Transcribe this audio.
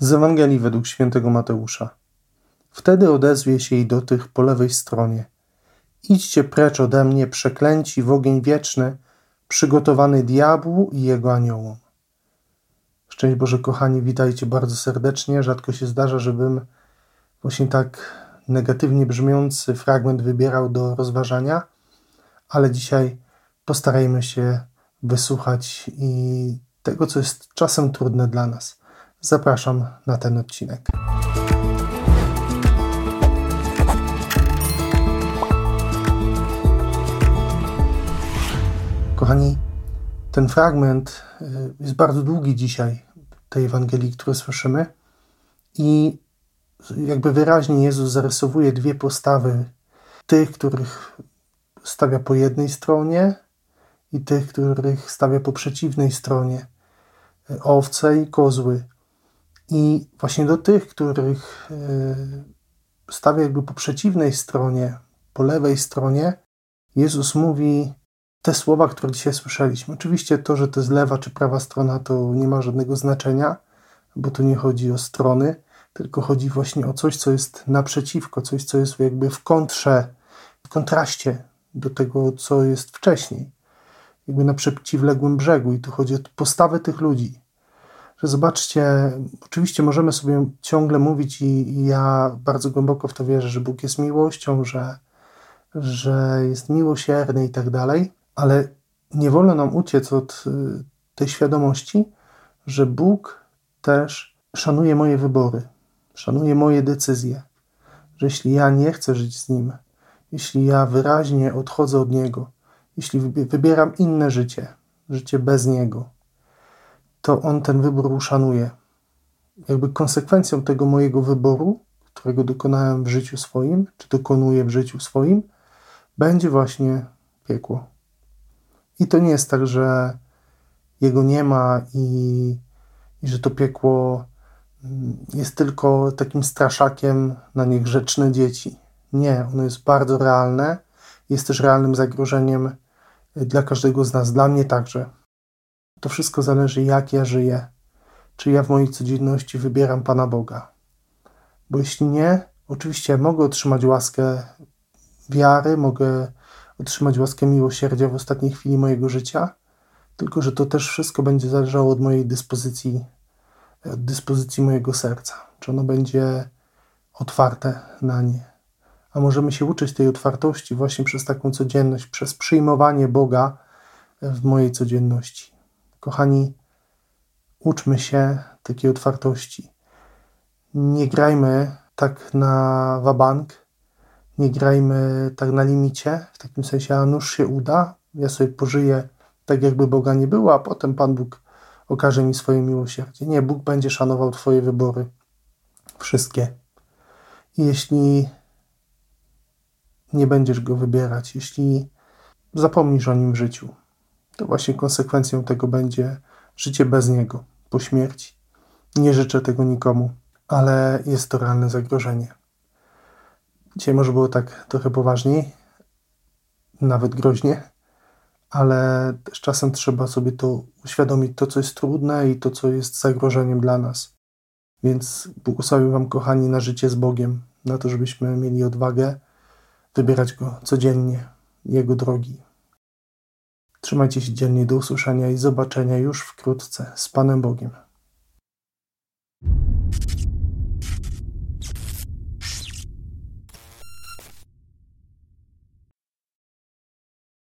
Z Ewangelii według świętego Mateusza. Wtedy odezwie się i do tych po lewej stronie. Idźcie precz ode mnie, przeklęci w ogień wieczny, przygotowany diabłu i jego aniołom. Szczęść Boże, kochani, witajcie bardzo serdecznie. Rzadko się zdarza, żebym właśnie tak negatywnie brzmiący fragment wybierał do rozważania, ale dzisiaj postarajmy się wysłuchać i tego, co jest czasem trudne dla nas. Zapraszam na ten odcinek. Kochani, ten fragment y, jest bardzo długi dzisiaj, tej Ewangelii, które słyszymy, i jakby wyraźnie Jezus zarysowuje dwie postawy: tych, których stawia po jednej stronie, i tych, których stawia po przeciwnej stronie y, owce i kozły. I właśnie do tych, których y, stawia jakby po przeciwnej stronie, po lewej stronie, Jezus mówi te słowa, które dzisiaj słyszeliśmy. Oczywiście to, że to jest lewa czy prawa strona, to nie ma żadnego znaczenia, bo tu nie chodzi o strony, tylko chodzi właśnie o coś, co jest naprzeciwko, coś, co jest jakby w kontrze, w kontraście do tego, co jest wcześniej. Jakby na przeciwległym brzegu. I tu chodzi o postawę tych ludzi. Że zobaczcie, oczywiście możemy sobie ciągle mówić, i, i ja bardzo głęboko w to wierzę, że Bóg jest miłością, że, że jest miłosierny i tak dalej ale nie wolno nam uciec od y, tej świadomości, że Bóg też szanuje moje wybory, szanuje moje decyzje, że jeśli ja nie chcę żyć z Nim, jeśli ja wyraźnie odchodzę od Niego, jeśli wybieram inne życie, życie bez Niego, to On ten wybór uszanuje. Jakby konsekwencją tego mojego wyboru, którego dokonałem w życiu swoim, czy dokonuję w życiu swoim, będzie właśnie piekło. I to nie jest tak, że jego nie ma i, i że to piekło mm, jest tylko takim straszakiem na niegrzeczne dzieci. Nie, ono jest bardzo realne, jest też realnym zagrożeniem dla każdego z nas, dla mnie także. To wszystko zależy, jak ja żyję. Czy ja w mojej codzienności wybieram Pana Boga. Bo jeśli nie, oczywiście mogę otrzymać łaskę wiary, mogę otrzymać łaskę miłosierdzia w ostatniej chwili mojego życia, tylko że to też wszystko będzie zależało od mojej dyspozycji, od dyspozycji mojego serca. Czy ono będzie otwarte na nie. A możemy się uczyć tej otwartości właśnie przez taką codzienność, przez przyjmowanie Boga w mojej codzienności. Kochani, uczmy się takiej otwartości. Nie grajmy tak na wabank, nie grajmy tak na limicie, w takim sensie, a nuż się uda, ja sobie pożyję tak, jakby Boga nie było, a potem Pan Bóg okaże mi swoje miłosierdzie. Nie, Bóg będzie szanował Twoje wybory. Wszystkie. Jeśli nie będziesz go wybierać, jeśli zapomnisz o nim w życiu, to właśnie konsekwencją tego będzie życie bez niego, po śmierci. Nie życzę tego nikomu, ale jest to realne zagrożenie. Dzisiaj może było tak trochę poważniej, nawet groźnie, ale też czasem trzeba sobie to uświadomić, to co jest trudne i to co jest zagrożeniem dla nas. Więc błogosławię Wam, kochani, na życie z Bogiem, na to, żebyśmy mieli odwagę wybierać Go codziennie, Jego drogi. Trzymajcie się dzielnie do usłyszenia i zobaczenia już wkrótce z Panem Bogiem.